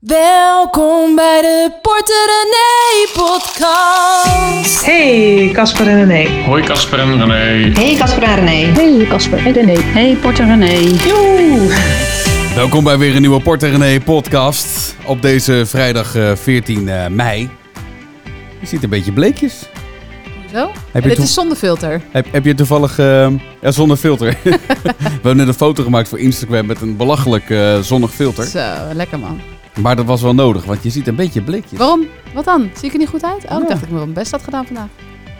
Welkom bij de Porter René podcast. Hey, Casper en René. Hoi Casper en René. Hey Casper en René. Hey Casper en René. Hey Porter René. Welkom bij weer een nieuwe Port en René podcast. Op deze vrijdag eh, 14 eh, mei. Je ziet een beetje bleekjes. Zo? Heb En je, dit toe- is zonder filter. heb, heb je toevallig... eh, ja, zonder filter. We hebben net een foto gemaakt voor Instagram met een belachelijk eh, zonnig filter. Zo, lekker man. Maar dat was wel nodig, want je ziet een beetje bleekjes. Waarom? Wat dan? Zie ik er niet goed uit? Oh, ik dacht dat ik mijn best had gedaan vandaag.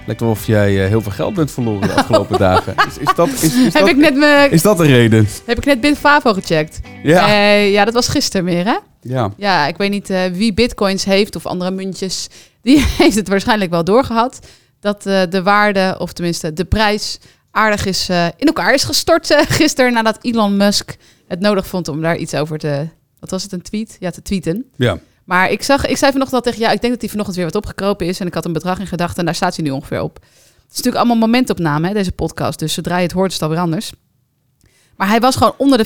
Lijkt wel of jij eh, heel veel geld bent verloren de afgelopen dagen. Is, is, dat, is, is, Heb dat, ik net mijn... is dat de reden? Heb ik net Bitfavo gecheckt? Ja. Eh, ja, dat was gisteren meer, hè? ja. Ja, ik weet niet eh, wie bitcoins heeft of andere muntjes. Die heeft het waarschijnlijk wel doorgehad. Dat de waarde, of tenminste de prijs, aardig is in elkaar is gestort gisteren. Nadat Elon Musk het nodig vond om daar iets over te... Wat was het, een tweet? Ja, te tweeten. Ja. Maar ik, zag, ik zei vanochtend al tegen ja, ik denk dat hij vanochtend weer wat opgekropen is. En ik had een bedrag in gedachten en daar staat hij nu ongeveer op. Het is natuurlijk allemaal momentopname, hè, deze podcast. Dus zodra je het hoort, is het alweer anders. Maar hij was gewoon onder de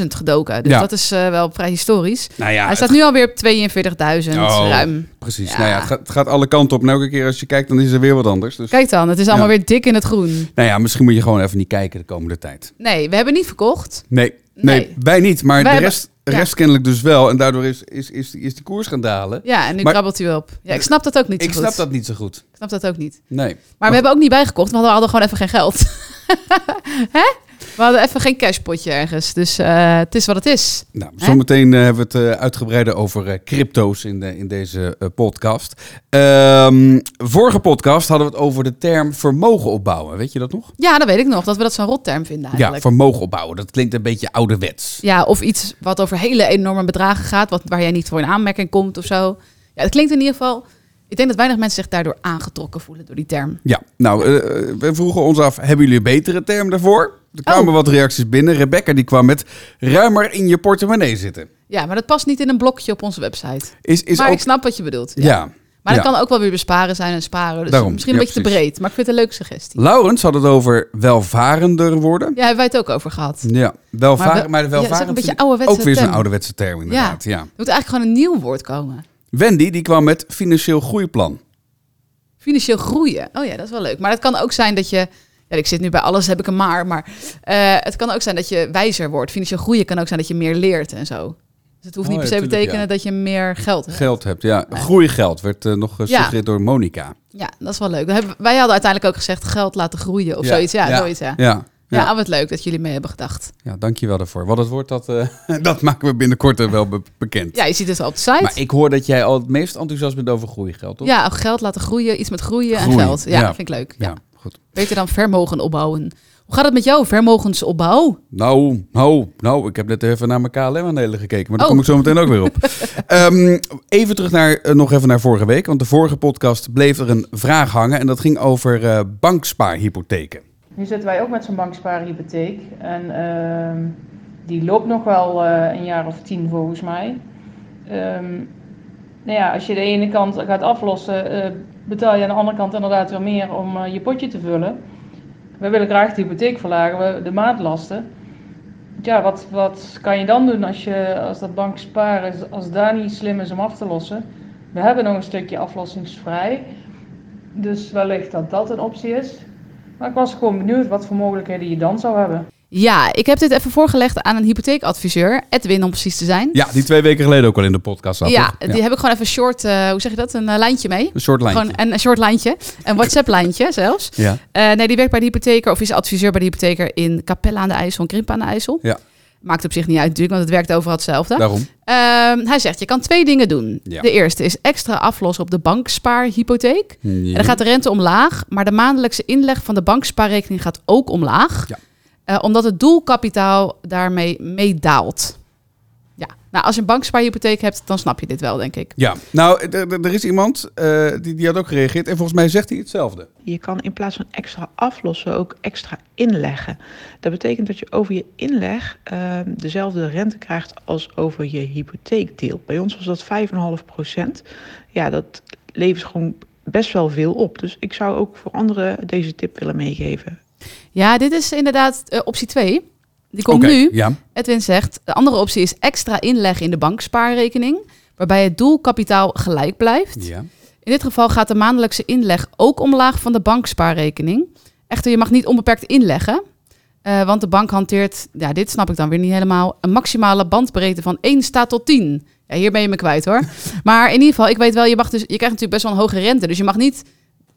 40.000 gedoken. Dus Ja. dat is eh, wel vrij historisch. Nou ja, hij staat nu alweer op 42.000 Oh. ruim. Precies. Ja. Nou ja, het gaat, het gaat alle kanten op. En elke keer als je kijkt, dan is er weer wat anders. Dus, Kijk dan, het is allemaal weer dik in het groen. nou ja, misschien moet je gewoon even niet kijken de komende tijd. Nee, we hebben niet verkocht. Nee, nee, Nee. wij niet. Maar Wij de hebben- rest, ja. rest kennelijk dus wel. En daardoor is, is, is, is die koers gaan dalen. Ja, en nu Maar- krabbelt hij op. Ja, ik snap dat ook niet zo Ik goed. snap dat niet zo goed. Ik snap dat ook niet. Nee. Maar we hebben ook niet bijgekocht. We hadden, hadden gewoon even geen geld. Hè? We hadden even geen cashpotje ergens. Dus eh, het is wat het is. Nou, zometeen eh, hebben we het eh, uitgebreider over crypto's in, de, in deze podcast. Ehm, vorige podcast hadden we het over de term vermogen opbouwen. Weet je dat nog? Ja, dat weet ik nog. Dat we dat zo'n rotterm vinden Ja, eigenlijk. vermogen opbouwen. Dat klinkt een beetje ouderwets. Ja, of iets wat over hele enorme bedragen gaat. Wat, waar jij niet voor in aanmerking komt of zo. Ja, het klinkt in ieder geval... Ik denk dat weinig mensen zich daardoor aangetrokken voelen door die term. Ja, nou, we vroegen ons af, hebben jullie een betere term daarvoor? Er kwamen Oh. wat reacties binnen. Rebecca die kwam met ruimer in je portemonnee zitten. Ja, maar dat past niet in een blokje op onze website. Is, is maar ook... ik snap wat je bedoelt. Ja. Ja. Maar dat ja. kan ook wel weer besparen zijn en sparen. Dus Daarom, misschien een ja, beetje te breed. Maar ik vind het een leuke suggestie. Laurens had het over welvarender worden. Ja, hebben wij het ook over gehad. Ja, welvaren, Maar maar, wel- de ja, het is ook welvaren een beetje ook weer zo'n ouderwetse term inderdaad. Ja. Er moet eigenlijk gewoon een nieuw woord komen. Wendy die kwam met financieel groeiplan. Financieel groeien. Oh ja, dat is wel leuk. Maar het kan ook zijn dat je... Ja, ik zit nu bij alles, heb ik een maar. Maar eh, het kan ook zijn dat je wijzer wordt. Financieel groeien kan ook zijn dat je meer leert en zo. Dus het hoeft Oh niet per se te tuurlijk, betekenen ja. dat je meer geld hebt. Geld hebt, ja. Groeigeld werd eh, nog gesuggereerd door Monica. Ja, dat is wel leuk. Hebben- Wij hadden uiteindelijk ook gezegd geld laten groeien of zoiets. Ja, zoiets, ja. Ja, Ja, ja. wat leuk dat jullie mee hebben gedacht. ja dankjewel daarvoor. Wat het wordt, dat, eh, dat maken we binnenkort wel be- bekend. Ja, je ziet het wel op de site. Maar ik hoor dat jij al het meest enthousiast bent over groeigeld, toch? Ja, geld laten groeien, iets met groeien en Groeien, geld. Ja, ja. vind ik leuk. Ja. Goed. Beter dan vermogen opbouwen. Hoe gaat het met jou, vermogensopbouw? Nou, nou, nou, ik heb net even naar mijn KLM-aandelen gekeken, maar daar Oh. kom ik zo meteen ook weer op. Ehm, even terug naar, eh, nog even naar vorige week, want de vorige podcast bleef er een vraag hangen en dat ging over eh, bankspaarhypotheken. Nu zitten wij ook met zo'n bankspaarhypotheek. En ehm, die loopt nog wel eh, een jaar of tien volgens mij. Ehm, nou ja, als je de ene kant gaat aflossen, eh, betaal je aan de andere kant inderdaad weer meer om eh, je potje te vullen. We willen graag de hypotheek verlagen, de maandlasten. Ja, wat, wat kan je dan doen als, je, als dat banksparen, als daar niet slim is om af te lossen? We hebben nog een stukje aflossingsvrij. Dus wellicht dat dat een optie is. Maar ik was gewoon benieuwd wat voor mogelijkheden je dan zou hebben. Ja, ik heb dit even voorgelegd aan een hypotheekadviseur, Edwin om precies te zijn. Ja, die twee weken geleden ook al in de podcast zat, ja, die heb ik gewoon even short, eh, hoe zeg je dat, een eh, lijntje mee. Een soort lijntje. Gewoon een, een short lijntje, een WhatsApp-lijntje zelfs. Ja. Eh, nee, die werkt bij de hypotheker of is adviseur bij de hypotheker in Capelle aan de IJssel en Krimpen aan de IJssel. Ja. Maakt op zich niet uit natuurlijk, want het werkt overal hetzelfde. Daarom. Ehm, hij zegt, je kan twee dingen doen. Ja. De eerste is extra aflossen op de bankspaarhypotheek. En Ja. dan gaat de rente omlaag, maar de maandelijkse inleg van de bankspaarrekening gaat ook omlaag. Ja. Eh, omdat het doelkapitaal daarmee meedaalt. Ja, nou als je een bankspaarhypotheek hebt, dan snap je dit wel, denk ik. Ja, nou, er- is iemand eh, die, die had ook gereageerd en volgens mij zegt hij hetzelfde. Je kan in plaats van extra aflossen ook extra inleggen. Dat betekent dat je over je inleg eh, dezelfde rente krijgt als over je hypotheekdeel. Bij ons was dat 5,5% Ja, dat levert gewoon best wel veel op. Dus ik zou ook voor anderen deze tip willen meegeven. Ja, dit is inderdaad eh, optie 2. Die komt nu. Ja. Edwin zegt, de andere optie is extra inleggen in de bankspaarrekening. waarbij het doelkapitaal gelijk blijft. Ja. In dit geval gaat de maandelijkse inleg ook omlaag van de bankspaarrekening. Echter, je mag niet onbeperkt inleggen. eh, want de bank hanteert, ja, dit snap ik dan weer niet helemaal, een maximale bandbreedte van 1 staat tot 10. Ja, hier ben je me kwijt hoor. maar in ieder geval, ik weet wel, je, mag dus, je krijgt natuurlijk best wel een hoge rente. Dus je mag niet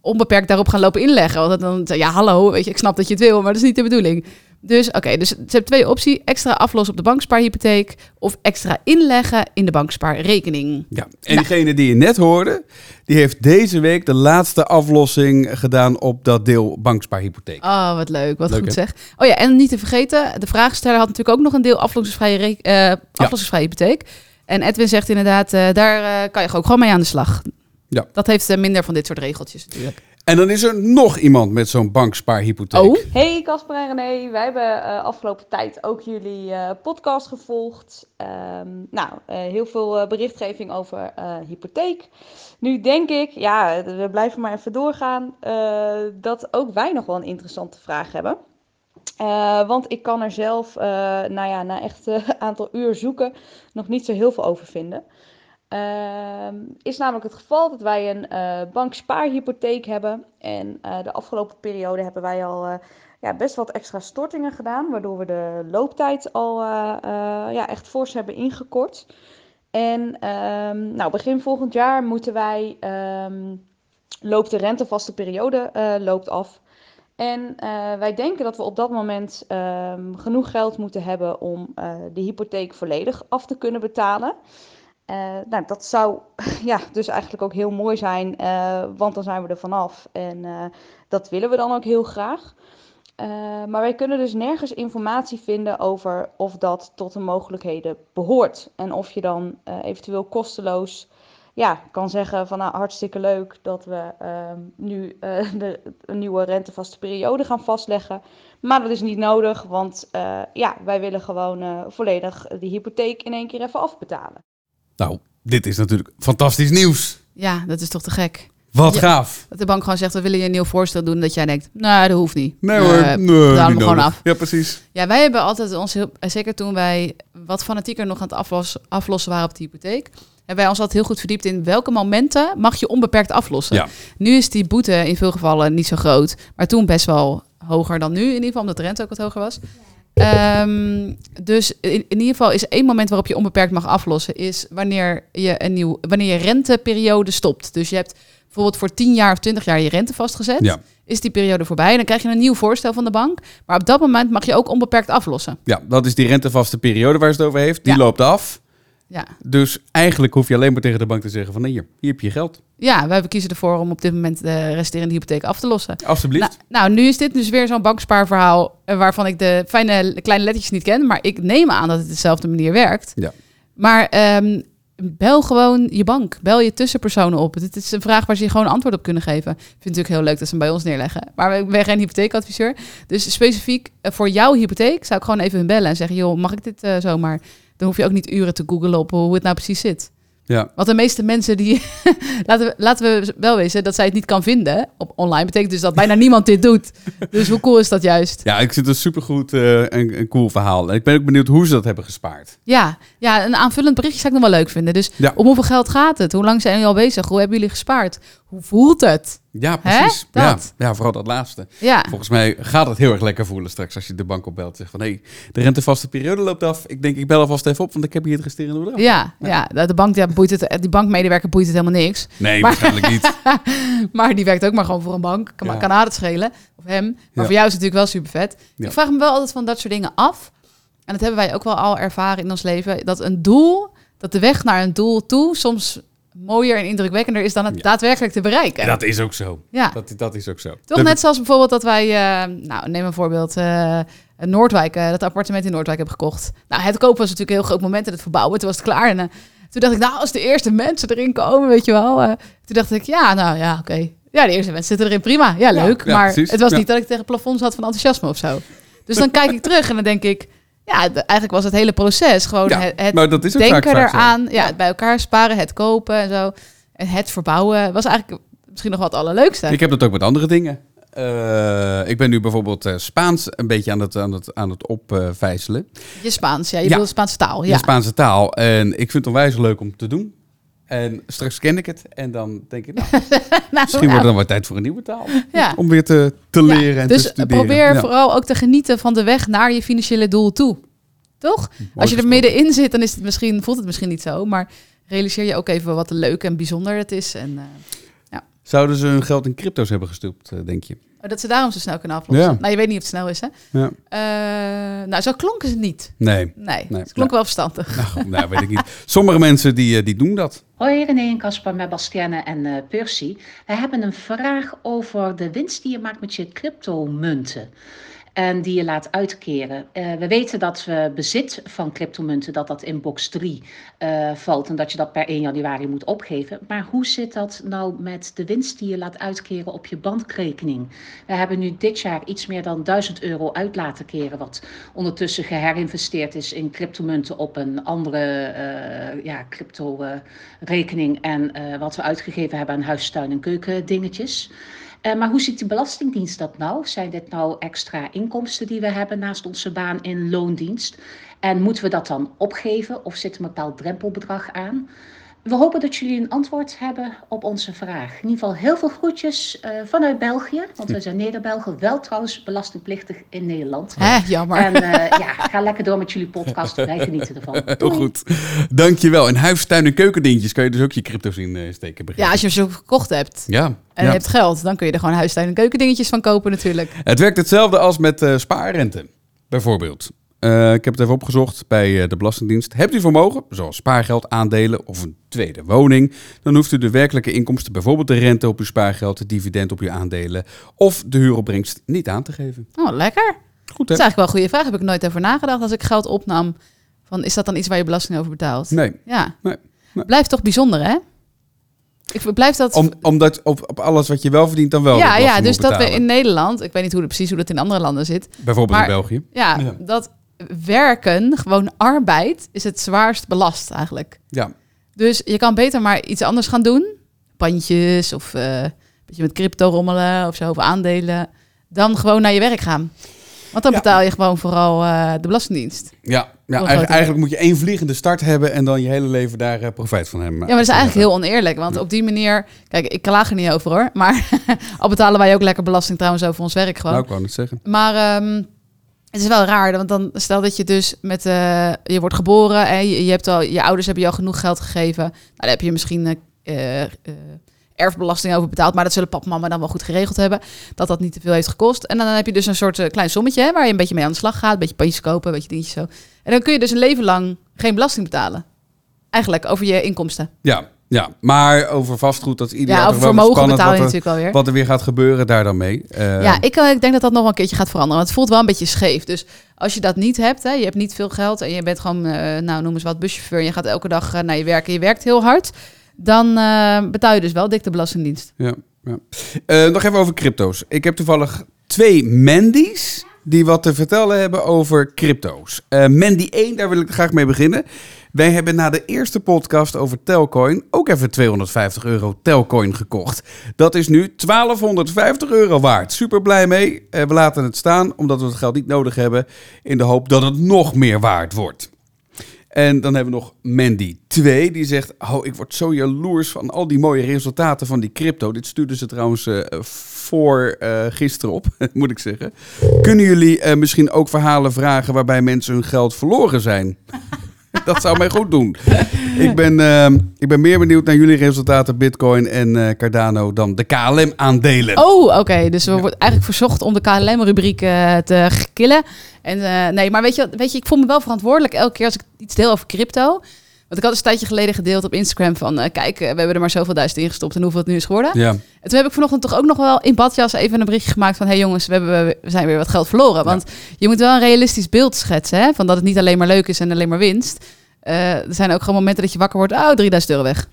onbeperkt daarop gaan lopen inleggen. Want dan, ja, hallo, weet je, ik snap dat je het wil, maar dat is niet de bedoeling. Dus oké, dus ze hebben twee opties. Extra aflossen op de bankspaarhypotheek of extra inleggen in de bankspaarrekening. Ja, en Nou. diegene die je net hoorde, die heeft deze week de laatste aflossing gedaan op dat deel bankspaarhypotheek. Oh, wat leuk. Wat Leuk, goed hè? zeg. Oh ja, en niet te vergeten, de vraagsteller had natuurlijk ook nog een deel aflossingsvrije, eh, aflossingsvrije hypotheek. En Edwin zegt inderdaad, eh, daar eh, kan je ook gewoon mee aan de slag. Ja. Dat heeft eh, minder van dit soort regeltjes natuurlijk. En dan is er nog iemand met zo'n bankspaarhypotheek. Oh, Hey Casper en René, wij hebben eh, afgelopen tijd ook jullie eh, podcast gevolgd. Ehm, nou, eh, heel veel eh, berichtgeving over eh, hypotheek. Nu denk ik, ja, we blijven maar even doorgaan, eh, dat ook wij nog wel een interessante vraag hebben. Eh, want ik kan er zelf, eh, nou ja, na echt een aantal uur zoeken, nog niet zo heel veel over vinden. Ehm, is namelijk het geval dat wij een eh bankspaarhypotheek hebben. En eh, de afgelopen periode hebben wij al eh, ja, best wat extra stortingen gedaan. Waardoor we de looptijd al ja, echt fors hebben ingekort. En ehm, nou, begin volgend jaar moeten wij, ehm, loopt de rentevaste periode loopt af. En wij denken dat we op dat moment genoeg geld moeten hebben om de hypotheek volledig af te kunnen betalen. Eh, nou, dat zou ja, dus eigenlijk ook heel mooi zijn, eh, want dan zijn we er vanaf. En eh, dat willen we dan ook heel graag. Maar wij kunnen dus nergens informatie vinden over of dat tot de mogelijkheden behoort. En of je dan eventueel kosteloos ja, kan zeggen van nou hartstikke leuk dat we ehm, nu de, een nieuwe rentevaste periode gaan vastleggen. Maar dat is niet nodig, want ja, wij willen gewoon volledig de hypotheek in één keer even afbetalen. Nou, dit is natuurlijk fantastisch nieuws. ja, dat is toch te gek. Wat Ja. gaaf. Dat de bank gewoon zegt, we willen je een nieuw voorstel doen. Dat jij denkt, nou, dat hoeft niet. Nee hoor, Eh, nee, betalen niet we gewoon af. Ja, precies. Ja, wij hebben altijd ons heel, en zeker toen wij wat fanatieker nog aan het aflossen, aflossen waren op de hypotheek, hebben wij ons altijd heel goed verdiept in welke momenten mag je onbeperkt aflossen. Ja. Nu is die boete in veel gevallen niet zo groot, maar toen best wel hoger dan nu, in ieder geval omdat de rente ook wat hoger was. Ehm, dus in, in ieder geval is één moment waarop je onbeperkt mag aflossen, is wanneer je een nieuw, wanneer je renteperiode stopt. Dus je hebt bijvoorbeeld voor 10 jaar of 20 jaar je rente vastgezet. Ja. Is die periode voorbij en dan krijg je een nieuw voorstel van de bank. Maar op dat moment mag je ook onbeperkt aflossen. Ja, dat is die rentevaste periode waar ze het over heeft. Die Ja. loopt af. Ja. Dus eigenlijk hoef je alleen maar tegen de bank te zeggen van... hier, hier heb je je geld. ja, wij kiezen ervoor om op dit moment de resterende hypotheek af te lossen. Alsjeblieft. Nou, nou, nu is dit dus weer zo'n bankspaarverhaal eh, waarvan ik de fijne kleine lettertjes niet ken. Maar ik neem aan dat het dezelfde manier werkt. Ja. Maar ehm, bel gewoon je bank. Bel je tussenpersonen op. Dit is een vraag waar ze je gewoon antwoord op kunnen geven. Ik vind het natuurlijk heel leuk dat ze hem bij ons neerleggen. Maar ik ben geen hypotheekadviseur. Dus specifiek eh, voor jouw hypotheek zou ik gewoon even hun bellen en zeggen... joh, mag ik dit eh, zomaar? Dan hoef je ook niet uren te googlen op hoe het nou precies zit. Ja. Want de meeste mensen die... laten, we, laten we wel wezen dat zij het niet kan vinden op online. Betekent dus dat bijna niemand dit doet. Dus hoe cool is dat juist? Ja, ik vind het een supergoed en een, een cool verhaal. En ik ben ook benieuwd hoe ze dat hebben gespaard. Ja, ja, een aanvullend berichtje zou ik nog wel leuk vinden. Dus Ja. om hoeveel geld gaat het? Hoe lang zijn jullie al bezig? Hoe hebben jullie gespaard? Hoe voelt het? Ja, precies. Ja, ja, vooral dat laatste. Ja, Volgens mij gaat het heel erg lekker voelen straks als je de bank opbelt. Zegt van, hé, hey, de rentevaste periode loopt af. Ik denk, ik bel alvast even op, want ik heb hier het resterende bedrag. ja, ja. De bank, ja, boeit het, die bankmedewerker boeit het helemaal niks. Nee, Maar- waarschijnlijk niet. Maar die werkt ook maar gewoon voor een bank. Kan, kan haar het schelen. Of hem. Maar voor jou is het natuurlijk wel super vet. Ik vraag me wel altijd van dat soort dingen af. En dat hebben wij ook wel al ervaren in ons leven. Dat een doel, dat de weg naar een doel toe soms mooier en indrukwekkender is dan het Ja. daadwerkelijk te bereiken. En dat is ook zo. ja. Dat, dat is ook zo. Toch Dat- net zoals bijvoorbeeld dat wij, eh, nou neem een voorbeeld, eh, Noordwijk, eh, dat appartement in Noordwijk hebben gekocht. Nou, het kopen was natuurlijk een heel groot moment en het verbouwen, toen was het klaar. En toen dacht ik, nou, als de eerste mensen erin komen, weet je wel. eh, toen dacht ik, ja, nou ja, oké. Ja, de eerste mensen zitten erin, prima. Ja, leuk. ja, maar precies. het was Ja. niet dat ik tegen plafond zat van enthousiasme of zo. Dus dan kijk ik terug en dan denk ik, ja, de- eigenlijk was het hele proces gewoon Ja, het, het maar dat is ook denken vaak eraan, ja, het bij elkaar sparen, het kopen en zo. En het verbouwen was eigenlijk misschien nog wel het allerleukste. Ik heb dat ook met andere dingen. Eh, ik ben nu bijvoorbeeld eh, Spaans een beetje aan het, aan het, aan het opvijzelen. Je Spaans, ja. Je Ja. bedoelt Spaanse taal, De ja. Spaanse taal. En ik vind het onwijs leuk om te doen. En straks ken ik het en dan denk ik, nou, Nou, misschien wordt het dan wel tijd voor een nieuwe taal. ja. Om weer te, te Ja, leren en dus te studeren. probeer Ja. vooral ook te genieten van de weg naar je financiële doel toe. Toch? Als je er middenin zit, dan is het misschien, voelt het misschien niet zo. Maar realiseer je ook even wat leuk en bijzonder het is. En eh, Zouden ze hun geld in crypto's hebben gestopt, eh, denk je? oh, dat ze daarom zo snel kunnen aflossen. Ja. Nou, je weet niet of het snel is, hè? Ja. Eh, nou, zo klonken ze niet. Nee. Nee, Nee, ze klonken wel verstandig. Nou, nou, weet ik niet. Sommige mensen die, eh, die doen dat. Hoi René en Casper met Bastienne en eh, Percy. Wij hebben een vraag over de winst die je maakt met je cryptomunten. En die je laat uitkeren. Eh, we weten dat we bezit van cryptomunten, dat dat in box 3 eh, valt. En dat je dat per 1 januari moet opgeven. Maar hoe zit dat nou met de winst die je laat uitkeren op je bankrekening? We hebben nu dit jaar iets meer dan 1000 euro uit laten keren. Wat ondertussen geherinvesteerd is in cryptomunten op een andere eh, ja, crypto-rekening. en eh, wat we uitgegeven hebben aan huistuin- en keukendingetjes. Eh, maar hoe ziet de Belastingdienst dat nou? Zijn dit nou extra inkomsten die we hebben naast onze baan in loondienst? En moeten we dat dan opgeven of zit een bepaald drempelbedrag aan? We hopen dat jullie een antwoord hebben op onze vraag. In ieder geval heel veel groetjes eh, vanuit België, want we zijn Neder-Belgen, wel trouwens belastingplichtig in Nederland. Hè, jammer. En eh, ja, ga lekker door met jullie podcast. Wij genieten ervan. Heel Doei. goed. Dankjewel. En huistuin- en keukendingetjes kan je dus ook je crypto's in eh, steken. begrijp ja, als je ze gekocht hebt Ja. en ja. je hebt geld, dan kun je er gewoon huistuin- en keukendingetjes van kopen natuurlijk. Het werkt hetzelfde als met eh, spaarrente, bijvoorbeeld. Eh, ik heb het even opgezocht bij eh, de Belastingdienst. Hebt u vermogen, zoals spaargeld, aandelen of een tweede woning, dan hoeft u de werkelijke inkomsten, bijvoorbeeld de rente op uw spaargeld, het dividend op uw aandelen of de huuropbrengst, niet aan te geven. Oh, lekker. Goed Dat hè? is eigenlijk wel een goede vraag. Heb ik nooit over nagedacht. Als ik geld opnam, van, is dat dan iets waar je belasting over betaalt? Nee. Ja. Nee, nee. Blijft toch bijzonder, hè? Ik blijf dat... Om, omdat op, op alles wat je wel verdient dan wel ja, ja, dus dat we in Nederland, ik weet niet hoe, precies hoe dat in andere landen zit, Bijvoorbeeld maar- in België. ja, Ja. dat werken, gewoon arbeid, is het zwaarst belast eigenlijk. Ja, Dus je kan beter maar iets anders gaan doen, pandjes of eh, een beetje met crypto rommelen of zo, of aandelen, dan gewoon naar je werk gaan. Want dan Ja. betaal je gewoon vooral eh, de Belastingdienst. ja, ja eigenlijk, moet je één vliegende start hebben en dan je hele leven daar eh, profijt van hebben. Ja, maar dat is eigenlijk heel oneerlijk. Want op die manier... Kijk, ik klaag er niet over hoor. Maar al betalen wij ook lekker belasting trouwens over ons werk gewoon. Nou, ik wou het zeggen. Maar ehm, het is wel raar. Want dan stel dat je dus met... eh, je wordt geboren en je, hebt al, je ouders hebben je al genoeg geld gegeven. Nou, daar heb je misschien eh, eh, erfbelasting over betaald. Maar dat zullen papa en mama dan wel goed geregeld hebben. Dat dat niet te veel heeft gekost. En dan heb je dus een soort klein sommetje... Hè, waar je een beetje mee aan de slag gaat. Een beetje pandjes kopen, een beetje dingetjes zo. En dan kun je dus een leven lang geen belasting betalen. Eigenlijk over je inkomsten. Ja, ja, maar over vastgoed, dat is ieder Ja, jaar over vermogen spannend betaal je wat er, natuurlijk wel weer. wat er weer gaat gebeuren daar dan mee. Eh, Ja, ik, eh, ik denk dat dat nog een keertje gaat veranderen. Want het voelt wel een beetje scheef. Dus als je dat niet hebt, hè, je hebt niet veel geld en je bent gewoon, eh, nou noem eens wat, buschauffeur. En je gaat elke dag naar je werk en je werkt heel hard. Dan betaal je dus wel dik de belastingdienst. Ja, ja. Nog even over crypto's. Ik heb toevallig twee Mandy's die wat te vertellen hebben over crypto's. Mandy 1, daar wil ik graag mee beginnen. Wij hebben na de eerste podcast over Telcoin ook even 250 euro Telcoin gekocht. Dat is nu 1250 euro waard. Super blij mee. Eh, we laten het staan omdat we het geld niet nodig hebben. In de hoop dat het nog meer waard wordt. En dan hebben we nog Mandy 2, die zegt: Oh, ik word zo jaloers van al die mooie resultaten van die crypto. Dit stuurden ze trouwens eh, voor eh, gisteren op, moet ik zeggen. Kunnen jullie misschien ook verhalen vragen waarbij mensen hun geld verloren zijn? Dat zou mij goed doen. Ik ben, eh, ik ben meer benieuwd naar jullie resultaten, Bitcoin en eh, Cardano, dan de KLM-aandelen. Oh, oké. Dus we worden eigenlijk verzocht om de KLM-rubriek eh, te killen. En eh, nee, maar weet je, weet je, ik voel me wel verantwoordelijk elke keer als ik iets deel over crypto. Want ik had een tijdje geleden gedeeld op Instagram van... eh, kijk, eh, we hebben er maar zoveel duizend in gestopt en hoeveel het nu is geworden. Ja, En toen heb ik vanochtend toch ook nog wel in badjas even een berichtje gemaakt van... hé hey jongens, we, hebben, we zijn weer wat geld verloren. Want je moet wel een realistisch beeld schetsen, hè? Van dat het niet alleen maar leuk is en alleen maar winst. Eh, er zijn ook gewoon momenten dat je wakker wordt... oh, 3000 euro weg.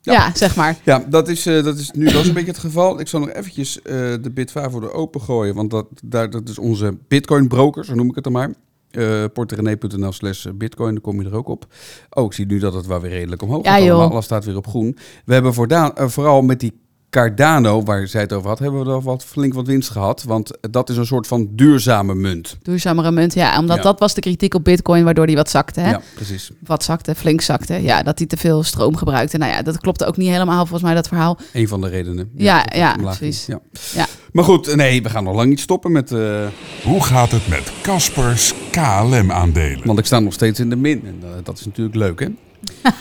Ja. Ja, zeg maar. ja dat, is, dat is nu wel een beetje het geval. Ik zal nog eventjes eh, de voor de open gooien, want dat, daar, dat is onze Bitcoin broker, zo noem ik het dan maar. Uh, porterenee.nl slash bitcoin, dan kom je er ook op. Oh, ik zie nu dat het wel weer redelijk omhoog Ja, gaat joh. Alles staat weer op groen. We hebben voordaan, eh, vooral met die Cardano, waar zij het over had, hebben we er wat flink wat winst gehad. Want dat is een soort van duurzame munt. Duurzamere munt, ja. Omdat Ja. dat was de kritiek op bitcoin, waardoor die wat zakte. Hè? Ja, precies. Wat zakte, flink zakte. Ja, dat hij te veel stroom gebruikte. Nou ja, dat klopte ook niet helemaal volgens mij, dat verhaal. Een van de redenen. Ja, ja, ging. precies. Ja. Ja. Maar goed, nee, we gaan nog lang niet stoppen met... eh, Hoe gaat het met Caspers KLM-aandelen? want ik sta nog steeds in de min. En eh, dat is natuurlijk leuk, hè?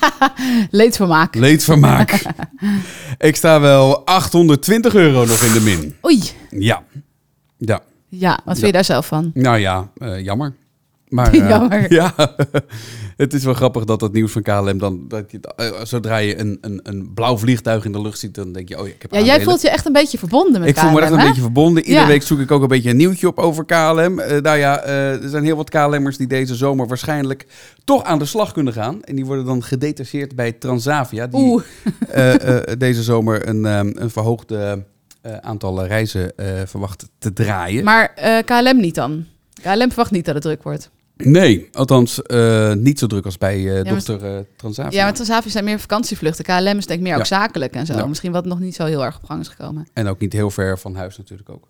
Leedvermaak. Leedvermaak. ik sta wel 820 euro nog in de min. Oei. Ja. Ja. Ja, wat vind Ja. je daar zelf van? Nou ja, eh, jammer. Maar, eh, Jammer. Ja, het is wel grappig dat dat nieuws van KLM dan... Dat je, eh, zodra je een, een, een blauw vliegtuig in de lucht ziet, dan denk je... Oh, ik heb Ja, jij voelt je echt een beetje verbonden met Ik voel me KLM, echt een beetje verbonden. Iedere Ja. week zoek ik ook een beetje een nieuwtje op over KLM. Eh nou ja, eh, er zijn heel wat KLM'ers die deze zomer waarschijnlijk toch aan de slag kunnen gaan. En die worden dan gedetacheerd bij Transavia. Die deze zomer een, ehm, een verhoogde eh, aantal reizen verwacht te draaien. Maar KLM niet dan? KLM verwacht niet dat het druk wordt. Nee, althans eh, niet zo druk als bij eh maar- dochter eh, Transavia. Ja, maar Transavia zijn meer vakantievluchten. KLM is denk ik meer Ja. ook zakelijk en zo. Ja. Misschien wat nog niet zo heel erg op gang is gekomen. En ook niet heel ver van huis natuurlijk ook.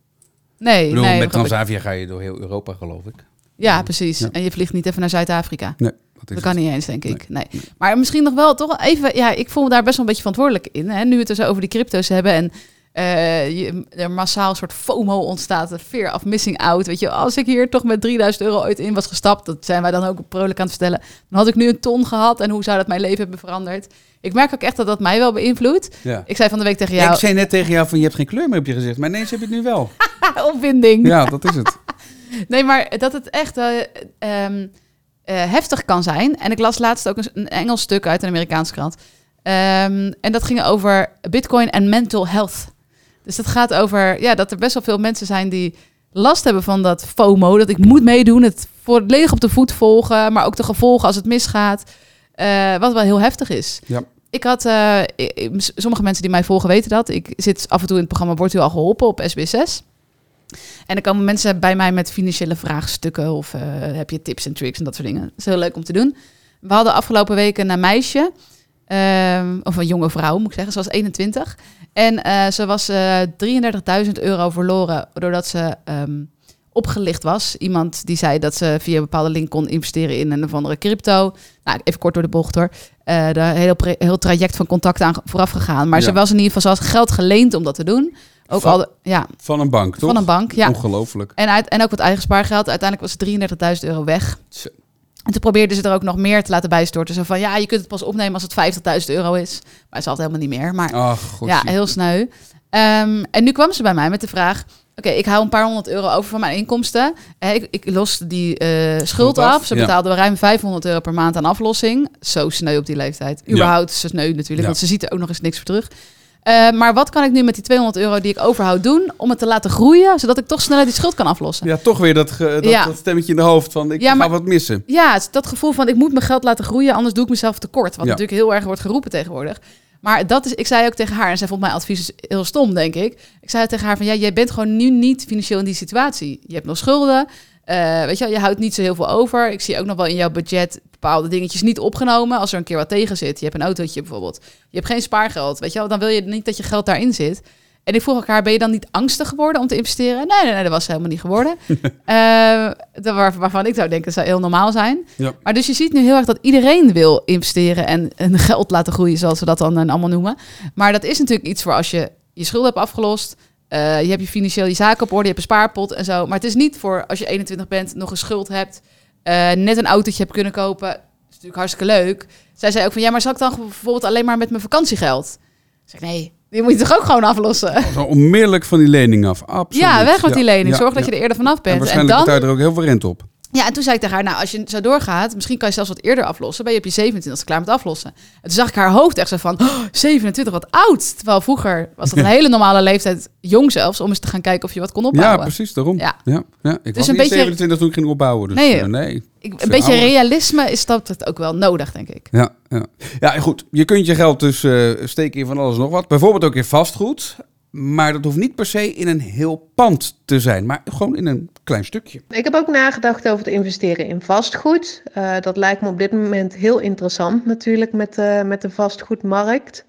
Nee, Ik bedoel, nee. met ik. Transavia ga je door heel Europa, geloof ik. Ja, precies. Ja. En je vliegt niet even naar Zuid-Afrika. Nee, dat kan het. niet eens, denk ik. Nee. Maar misschien nog wel toch even... Ja, ik voel me daar best wel een beetje verantwoordelijk in. Hè? Nu we het dus over die crypto's hebben en eh, je, er massaal een soort FOMO ontstaat. Een fear of missing out. Weet je, als ik hier toch met 3000 euro ooit in was gestapt... dat zijn wij dan ook vrolijk aan het vertellen... dan had ik nu een ton gehad en hoe zou dat mijn leven hebben veranderd? Ik merk ook echt dat dat mij wel beïnvloedt. Ja. Ik zei van de week tegen Ja, jou... ik zei net tegen jou van je hebt geen kleur meer op je gezicht. Maar ineens heb je het nu wel. opwinding. Ja, dat is het. Nee, maar dat het echt eh, ehm, eh, heftig kan zijn. En ik las laatst ook een, een Engels stuk uit een Amerikaanse krant. Ehm, en dat ging over Bitcoin en mental health. Dus dat gaat over ja, dat er best wel veel mensen zijn die last hebben van dat FOMO. Dat ik moet meedoen, het volledig op de voet volgen, maar ook de gevolgen als het misgaat. Eh, wat wel heel heftig is. Ja. Ik had, eh, sommige mensen die mij volgen weten dat. Ik zit af en toe in het programma Wordt u al geholpen op SBS6. En dan komen mensen bij mij met financiële vraagstukken of eh, heb je tips en tricks en dat soort dingen. Dat is heel leuk om te doen. We hadden afgelopen weken een meisje, ehm, of een jonge vrouw moet ik zeggen, ze was 21. En eh, ze was eh 33.000 euro verloren doordat ze ehm, opgelicht was. Iemand die zei dat ze via een bepaalde link kon investeren in een of andere crypto. Nou, even kort door de bocht hoor. Eh de heel, pre- heel traject van contact aan vooraf gegaan. Maar Ja. ze was in ieder geval, ze had geld geleend om dat te doen. Ook Van- al, de- ja, Van een bank, toch? van een bank. Ja. Ongelooflijk. En, uit, en ook wat eigen spaargeld. Uiteindelijk was 33.000 euro weg. En toen probeerde ze er ook nog meer te laten bijstorten. Zo van, ja, je kunt het pas opnemen als het 50.000 euro is. Maar ze had helemaal niet meer. Maar god. ja, heel sneu. Ehm, en nu kwam ze bij mij met de vraag... Oké, ik hou een paar honderd euro over van mijn inkomsten. Eh, ik, ik los die eh, schuld af. Ze ja. betaalde ruim 500 euro per maand aan aflossing. Zo sneu op die leeftijd. Überhaupt sneu natuurlijk, Ja. want ze ziet er ook nog eens niks voor terug. Eh, maar wat kan ik nu met die 200 euro die ik overhoud doen... om het te laten groeien, zodat ik toch sneller die schuld kan aflossen? Ja, toch weer dat, ge- dat, Ja. dat stemmetje in de hoofd van ik Ja, ga maar- wat missen. Ja, het is dat gevoel van ik moet mijn geld laten groeien, anders doe ik mezelf tekort. Wat Ja. natuurlijk heel erg wordt geroepen tegenwoordig. Maar dat is, ik zei ook tegen haar, en zij vond mijn advies heel stom, denk ik. Ik zei tegen haar van, ja, jij bent gewoon nu niet financieel in die situatie. Je hebt nog schulden, eh, weet je wel, je houdt niet zo heel veel over. Ik zie ook nog wel in jouw budget bepaalde dingetjes niet opgenomen. Als er een keer wat tegen zit, je hebt een autootje bijvoorbeeld. Je hebt geen spaargeld, weet je wel, dan wil je niet dat je geld daarin zit. En ik vroeg elkaar, ben je dan niet angstig geworden om te investeren? Nee, nee, nee, dat was ze helemaal niet geworden. Dat waar- waarvan ik zou denken, dat zou heel normaal zijn. Ja. Maar dus je ziet nu heel erg dat iedereen wil investeren en, en geld laten groeien, zoals we dat dan eh, allemaal noemen. Maar dat is natuurlijk iets voor als je je schulden hebt afgelost. eh, je hebt je financieel je zaken op orde, je hebt een spaarpot en zo. Maar het is niet voor als je 21 bent, nog een schuld hebt, eh, net een autootje hebt kunnen kopen. Dat is natuurlijk hartstikke leuk. Zij zei ook van, ja, maar zal ik dan bijvoorbeeld alleen maar met mijn vakantiegeld? Ik zeg, nee, die moet je toch ook gewoon aflossen? Zo onmiddellijk van die lening af. Absoluut. Ja, weg met die lening. ja, Zorg dat ja. je er eerder vanaf En bent. En, waarschijnlijk dan, betaal je er ook heel veel rente op. ja, en toen zei ik tegen haar, nou, als je zo doorgaat, misschien kan je zelfs wat eerder aflossen. Ben je op je 27 klaar met aflossen. En toen zag ik haar hoofd echt zo van, oh, 27, wat oud. Terwijl vroeger was dat een hele normale leeftijd, jong zelfs, om eens te gaan kijken of je wat kon Ja, opbouwen. precies, daarom. Ja. Ja. Ja, Ik was een niet beetje- 27 toen ik ging opbouwen. Dus, Nee, eh, nee. Ik, een beetje ouder. realisme is dat het ook wel nodig, denk ik. Ja, ja. ja, goed. Je kunt je geld dus eh, steken in van alles nog wat. Bijvoorbeeld ook in vastgoed. Maar dat hoeft niet per se in een heel pand te zijn. Maar gewoon in een klein stukje. Ik heb ook nagedacht over het investeren in vastgoed. Eh, dat lijkt me op dit moment heel interessant natuurlijk met, de met de vastgoedmarkt.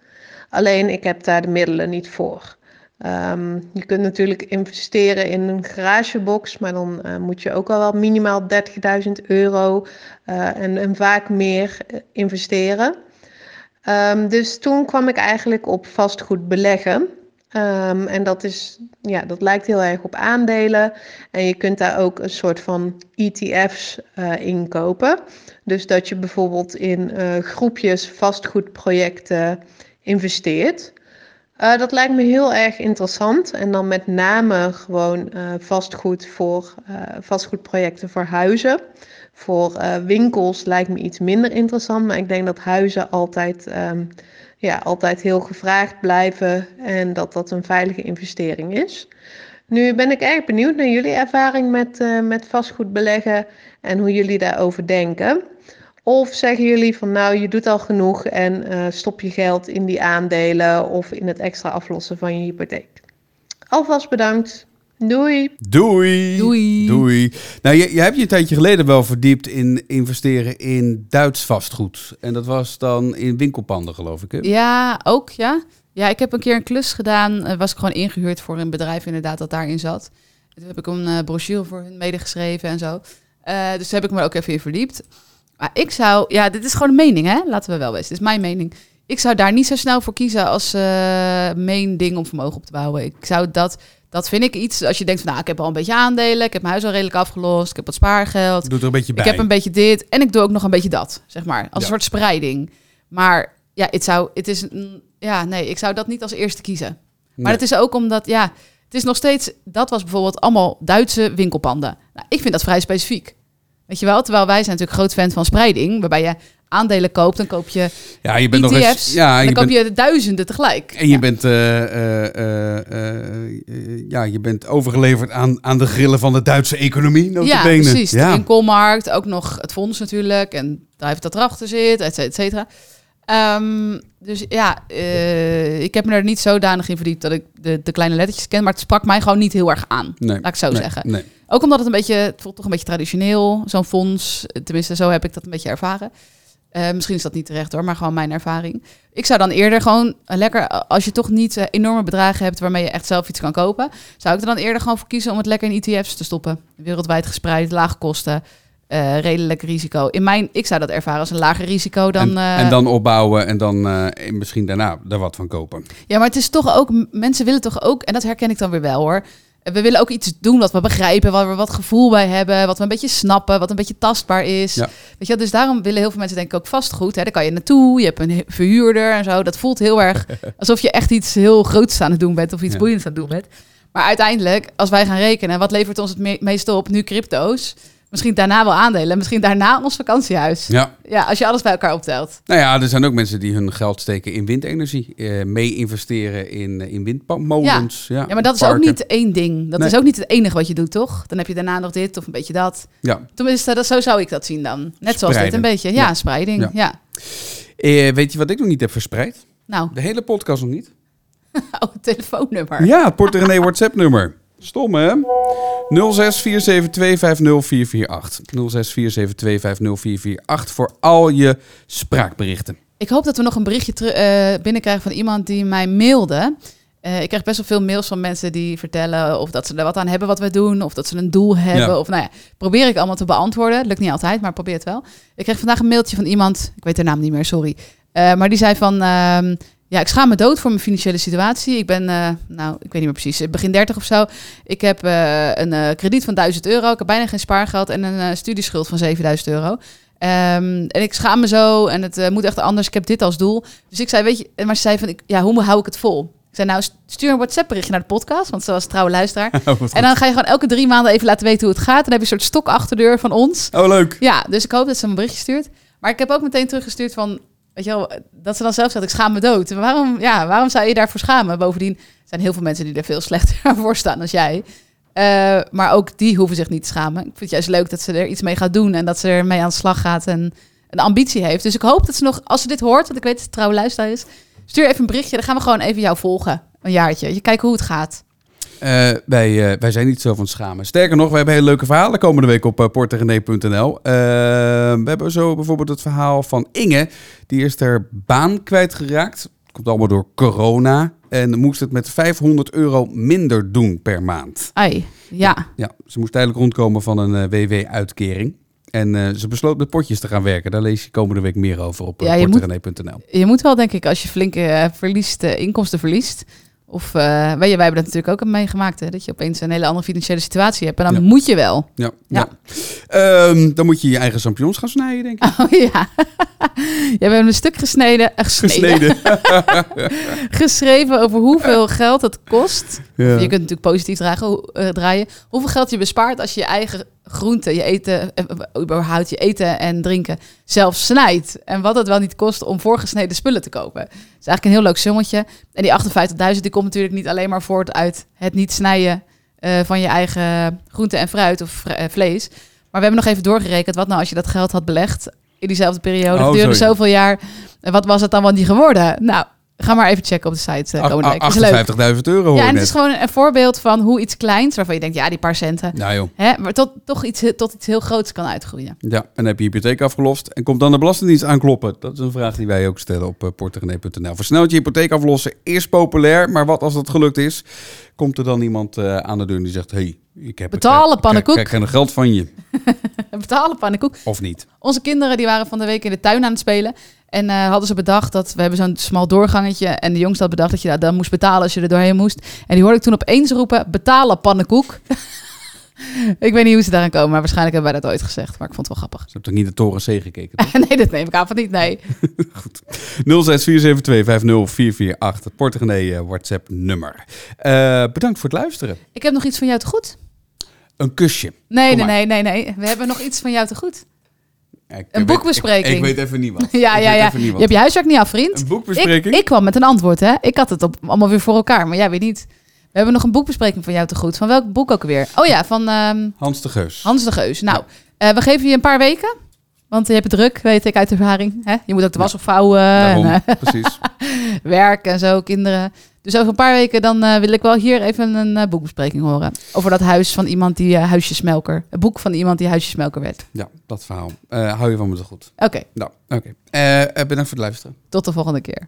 Alleen ik heb daar de middelen niet voor. Ehm, je kunt natuurlijk investeren in een garagebox, maar dan eh, moet je ook al wel minimaal 30.000 euro eh, en, en vaak meer investeren. Ehm, dus toen kwam ik eigenlijk op vastgoed beleggen. Ehm, en dat, is, ja, dat lijkt heel erg op aandelen. En je kunt daar ook een soort van ETF's uh, in kopen. Dus dat je bijvoorbeeld in uh, groepjes vastgoedprojecten investeert. Uh, dat lijkt me heel erg interessant. En dan met name gewoon vastgoed voor vastgoedprojecten voor huizen. Voor winkels lijkt me iets minder interessant. Maar ik denk dat huizen altijd. Um, ja, altijd heel gevraagd blijven en dat dat een veilige investering is. Nu ben ik erg benieuwd naar jullie ervaring met, uh, met vastgoed beleggen en hoe jullie daarover denken. Of zeggen jullie van nou, je doet al genoeg en uh, stop je geld in die aandelen of in het extra aflossen van je hypotheek. Alvast bedankt. Doei. Doei. Doei. Doei. Nou, je, je hebt je een tijdje geleden wel verdiept in investeren in Duits vastgoed. En dat was dan in winkelpanden, geloof ik. Hè? Ja, ook ja. Ja, ik heb een keer een klus gedaan. Uh, was ik gewoon ingehuurd voor een bedrijf inderdaad dat daarin zat. Toen heb ik een uh, brochure voor hun medegeschreven en zo. Uh, dus daar heb ik me ook even in verdiept. Maar ik zou, ja, dit is gewoon een mening, hè? Laten we wel weten. Dit is mijn mening. Ik zou daar niet zo snel voor kiezen als main ding om vermogen op te bouwen. Ik zou dat dat vind ik iets, als je denkt van nou, ik heb al een beetje aandelen, ik heb mijn huis al redelijk afgelost, ik heb wat spaargeld. Doe er een beetje bij. Ik heb een beetje dit en ik doe ook nog een beetje dat, zeg maar. Als Ja. een soort spreiding. Maar ja, het zou, het is, ja, nee, ik zou dat niet als eerste kiezen. Maar het is ook omdat, ja, het is nog steeds, dat was bijvoorbeeld allemaal Duitse winkelpanden. Nou, ik vind dat vrij specifiek. Weet je wel, terwijl wij zijn natuurlijk groot fan van spreiding, waarbij je aandelen koopt, dan koop je Ja, je bent nog ETF's, eens. Ja, en je dan koop bent, je duizenden tegelijk. en je bent, eh, eh, eh, ja, je bent overgeleverd aan, aan de grillen van de Duitse economie. Ja, precies. Ja. De winkelmarkt, ook nog het fonds natuurlijk. En daar heeft dat erachter zit, et cetera, et cetera. Ehm, dus ja, ik heb me er niet zodanig in verdiept dat ik de, de kleine lettertjes ken. Maar het sprak mij gewoon niet heel erg aan. Nee, Laat ik zo nee, zeggen. Nee. Ook omdat het een beetje, het voelt toch een beetje traditioneel, zo'n fonds. Tenminste, zo heb ik dat een beetje ervaren. Eh, misschien is dat niet terecht hoor, maar gewoon mijn ervaring. Ik zou dan eerder gewoon eh, lekker, eh, als je toch niet enorme bedragen hebt waarmee je echt zelf iets kan kopen, zou ik er dan eerder gewoon voor kiezen om het lekker in ETF's te stoppen. Wereldwijd gespreid, lage kosten, redelijk risico. In mijn, ik zou dat ervaren als een lager risico dan. en, en dan opbouwen en dan misschien daarna er wat van kopen. ja, maar het is toch ook, mensen willen toch ook, en dat herken ik dan weer wel hoor. We willen ook iets doen wat we begrijpen, waar we wat gevoel bij hebben, wat we een beetje snappen, wat een beetje tastbaar is. Ja. Weet je, wel, dus daarom willen heel veel mensen denk ik ook vastgoed. Hè? Daar kan je naartoe, je hebt een verhuurder en zo. Dat voelt heel erg alsof je echt iets heel groots aan het doen bent of iets Ja. boeiends aan het doen bent. Maar uiteindelijk, als wij gaan rekenen, wat levert ons het me- meest op? Nu crypto's. Misschien daarna wel aandelen, misschien daarna ons vakantiehuis. Ja. Ja, als je alles bij elkaar optelt. Nou ja, er zijn ook mensen die hun geld steken in windenergie. eh, mee investeren in, eh, in windmolens. Ja, Ja, maar dat is ook niet één ding. Dat Nee. is ook niet het enige wat je doet, toch? Dan heb je daarna nog dit of een beetje dat. Ja. Tenminste, dat, zo zou ik dat zien dan. Net zoals dit een beetje. Ja, Ja. spreiding. Ja. Ja. Eh, weet je wat ik nog niet heb verspreid? Nou, De hele podcast nog niet. oh, telefoonnummer. Ja, Porter René WhatsApp-nummer. Stom, hè? 0647250448. 0647250448 voor al je spraakberichten. Ik hoop dat we nog een berichtje eh, binnenkrijgen van iemand die mij mailde. Eh, ik krijg best wel veel mails van mensen die vertellen of dat ze er wat aan hebben wat we doen, of dat ze een doel hebben. Ja. Of nou ja, probeer ik allemaal te beantwoorden. Lukt niet altijd, maar probeer het wel. Ik kreeg vandaag een mailtje van iemand, ik weet haar naam niet meer, sorry. Eh, maar die zei van, ehm, ja, ik schaam me dood voor mijn financiële situatie. Ik ben, eh, nou, ik weet niet meer precies, begin 30 of zo. Ik heb eh, een eh, krediet van 1000 euro. Ik heb bijna geen spaargeld en een eh, studieschuld van 7000 euro. Ehm, en ik schaam me zo en het eh, moet echt anders. Ik heb dit als doel. Dus ik zei, weet je, maar ze zei van, ik, ja, hoe hou ik het vol? Ik zei, nou, stuur een WhatsApp berichtje naar de podcast, want ze was trouwe luisteraar. Oh, en dan ga je gewoon elke drie maanden even laten weten hoe het gaat. Dan heb je een soort stok achter de deur van ons. Oh, leuk. Ja, dus ik hoop dat ze een berichtje stuurt. Maar ik heb ook meteen teruggestuurd van, weet je wel, dat ze dan zelf zegt, ik schaam me dood. Waarom, ja, waarom zou je daarvoor schamen? Bovendien zijn heel veel mensen die er veel slechter voor staan dan jij. Eh, maar ook die hoeven zich niet te schamen. Ik vind het juist leuk dat ze er iets mee gaat doen en dat ze ermee aan de slag gaat en een ambitie heeft. Dus ik hoop dat ze nog, als ze dit hoort, want ik weet dat het trouwe luisteraar is, stuur even een berichtje. Dan gaan we gewoon even jou volgen. Een jaartje. Je kijkt hoe het gaat. Eh, wij, eh, wij zijn niet zo van schamen. Sterker nog, we hebben hele leuke verhalen komende week op uh, we hebben zo bijvoorbeeld het verhaal van Inge. Die is haar baan kwijtgeraakt. komt allemaal door corona. En moest het met 500 euro minder doen per maand. Ai, ja. Ja, ze moest eigenlijk rondkomen van een WW-uitkering. En ze besloot met potjes te gaan werken. Daar lees je komende week meer over op Ja, je moet-. Je moet wel, denk ik, als je flinke verliest, inkomsten verliest. Of eh, wij, wij hebben dat natuurlijk ook meegemaakt. Hè, dat je opeens een hele andere financiële situatie hebt. En dan Ja. moet je wel. Ja, Ja. ja. Ehm, dan moet je je eigen champignons gaan snijden, denk ik. Oh ja. Jij bent een stuk gesneden. eh, gesneden. geschreven over hoeveel geld het kost. Je kunt natuurlijk positief dragen, eh, draaien. Hoeveel geld je bespaart als je je eigen groenten, je eten, eh, eh, überhaupt je eten en drinken zelf snijdt. En wat het wel niet kost om voorgesneden spullen te kopen. Het is eigenlijk een heel leuk sommetje. En die 58.000 die komt natuurlijk niet alleen maar voort uit het niet snijden eh, van je eigen groenten en fruit of vlees. Maar we hebben nog even doorgerekend. Wat nou als je dat geld had belegd in diezelfde periode? Oh, duurde zoveel jaar. En wat was het dan wel niet geworden? Nou, ga maar even checken op de site uh, leuk. 58.000 euro hoor Ja, en het is gewoon een voorbeeld van hoe iets kleins, waarvan je denkt, ja, die paar centen, Nou joh. hè, maar tot, toch iets, tot iets heel groots kan uitgroeien. Ja, en dan heb je hypotheek afgelost. En komt dan de Belastingdienst aankloppen? Dat is een vraag die wij ook stellen op uh, porterenee.nl. Versneld je hypotheek aflossen is populair. Maar wat als dat gelukt is? Komt er dan iemand uh, aan de deur die zegt... hey, ik heb Betalen, ik, pannenkoek. Ik krijg geen geld van je. Betalen, pannenkoek. Of niet. Onze kinderen die waren van de week in de tuin aan het spelen. En uh, hadden ze bedacht dat we hebben zo'n smal doorgangetje. En de jongste had bedacht dat je dat dan moest betalen als je er doorheen moest. En die hoorde ik toen opeens roepen: betalen pannenkoek. ik weet niet hoe ze daaraan komen, maar waarschijnlijk hebben wij dat ooit gezegd. Maar ik vond het wel grappig. Ze hebben toch niet de Toren C gekeken? nee, dat neem ik aan van niet. Nee. Goed. 06472 het Portegenee uh, WhatsApp nummer. Uh, bedankt voor het luisteren. Ik heb nog iets van jou te goed. Een kusje. Nee, nee, nee, nee, nee. We hebben nog iets van jou te goed. Ik, een boekbespreking. Ik, ik, weet even niet wat. ja, ja, ja. Je hebt je huiswerk niet af, vriend. Een boekbespreking? Ik, ik kwam met een antwoord, hè. Ik had het op, allemaal weer voor elkaar, maar jij weet niet. We hebben nog een boekbespreking van jou te goed. Van welk boek ook weer? Oh ja, van... Um, Hans de Geus. Hans de Geus. Nou, uh, we geven je een paar weken. Want je hebt het druk, weet ik uit ervaring. Hè? Je moet ook de was opvouwen. Daarom, en, uh, precies. werk en zo, kinderen. Dus over een paar weken dan uh, wil ik wel hier even een uh, boekbespreking horen. Over dat huis van iemand die uh, huisjesmelker. Het boek van iemand die huisjesmelker werd. Ja, dat verhaal. hou je van me zo goed. Oké. Okay. Nou, oké. Okay. bedankt voor het luisteren. Tot de volgende keer.